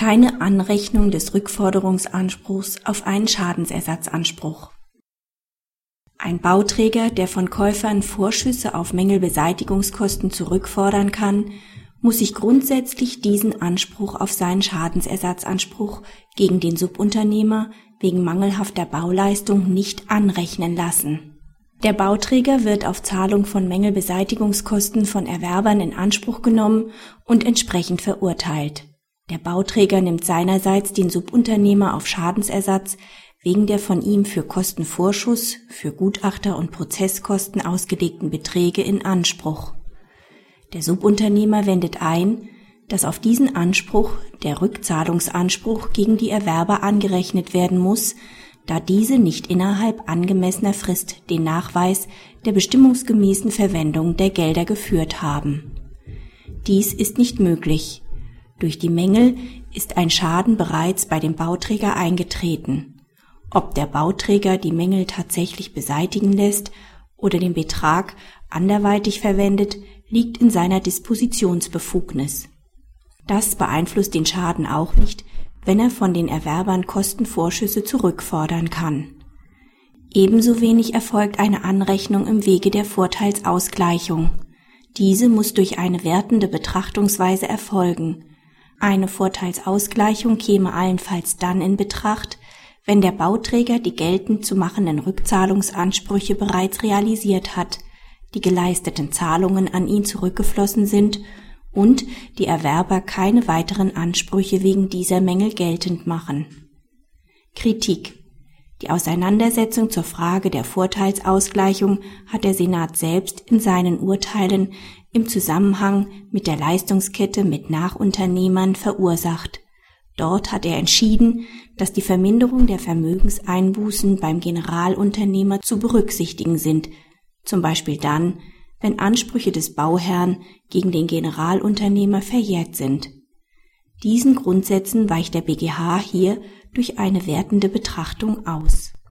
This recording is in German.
keine Anrechnung des Rückforderungsanspruchs auf einen Schadensersatzanspruch. Ein Bauträger, der von Käufern Vorschüsse auf Mängelbeseitigungskosten zurückfordern kann, muss sich grundsätzlich diesen Anspruch auf seinen Schadensersatzanspruch gegen den Subunternehmer wegen mangelhafter Bauleistung nicht anrechnen lassen. Der Bauträger wird auf Zahlung von Mängelbeseitigungskosten von Erwerbern in Anspruch genommen und entsprechend verurteilt. Der Bauträger nimmt seinerseits den Subunternehmer auf Schadensersatz wegen der von ihm für Kostenvorschuss, für Gutachter und Prozesskosten ausgelegten Beträge in Anspruch. Der Subunternehmer wendet ein, dass auf diesen Anspruch der Rückzahlungsanspruch gegen die Erwerber angerechnet werden muss, da diese nicht innerhalb angemessener Frist den Nachweis der bestimmungsgemäßen Verwendung der Gelder geführt haben. Dies ist nicht möglich. Durch die Mängel ist ein Schaden bereits bei dem Bauträger eingetreten. Ob der Bauträger die Mängel tatsächlich beseitigen lässt oder den Betrag anderweitig verwendet, liegt in seiner Dispositionsbefugnis. Das beeinflusst den Schaden auch nicht, wenn er von den Erwerbern Kostenvorschüsse zurückfordern kann. Ebenso wenig erfolgt eine Anrechnung im Wege der Vorteilsausgleichung. Diese muss durch eine wertende Betrachtungsweise erfolgen. Eine Vorteilsausgleichung käme allenfalls dann in Betracht, wenn der Bauträger die geltend zu machenden Rückzahlungsansprüche bereits realisiert hat, die geleisteten Zahlungen an ihn zurückgeflossen sind und die Erwerber keine weiteren Ansprüche wegen dieser Mängel geltend machen. Kritik Die Auseinandersetzung zur Frage der Vorteilsausgleichung hat der Senat selbst in seinen Urteilen im Zusammenhang mit der Leistungskette mit Nachunternehmern verursacht. Dort hat er entschieden, dass die Verminderung der Vermögenseinbußen beim Generalunternehmer zu berücksichtigen sind, zum Beispiel dann, wenn Ansprüche des Bauherrn gegen den Generalunternehmer verjährt sind. Diesen Grundsätzen weicht der BGH hier durch eine wertende Betrachtung aus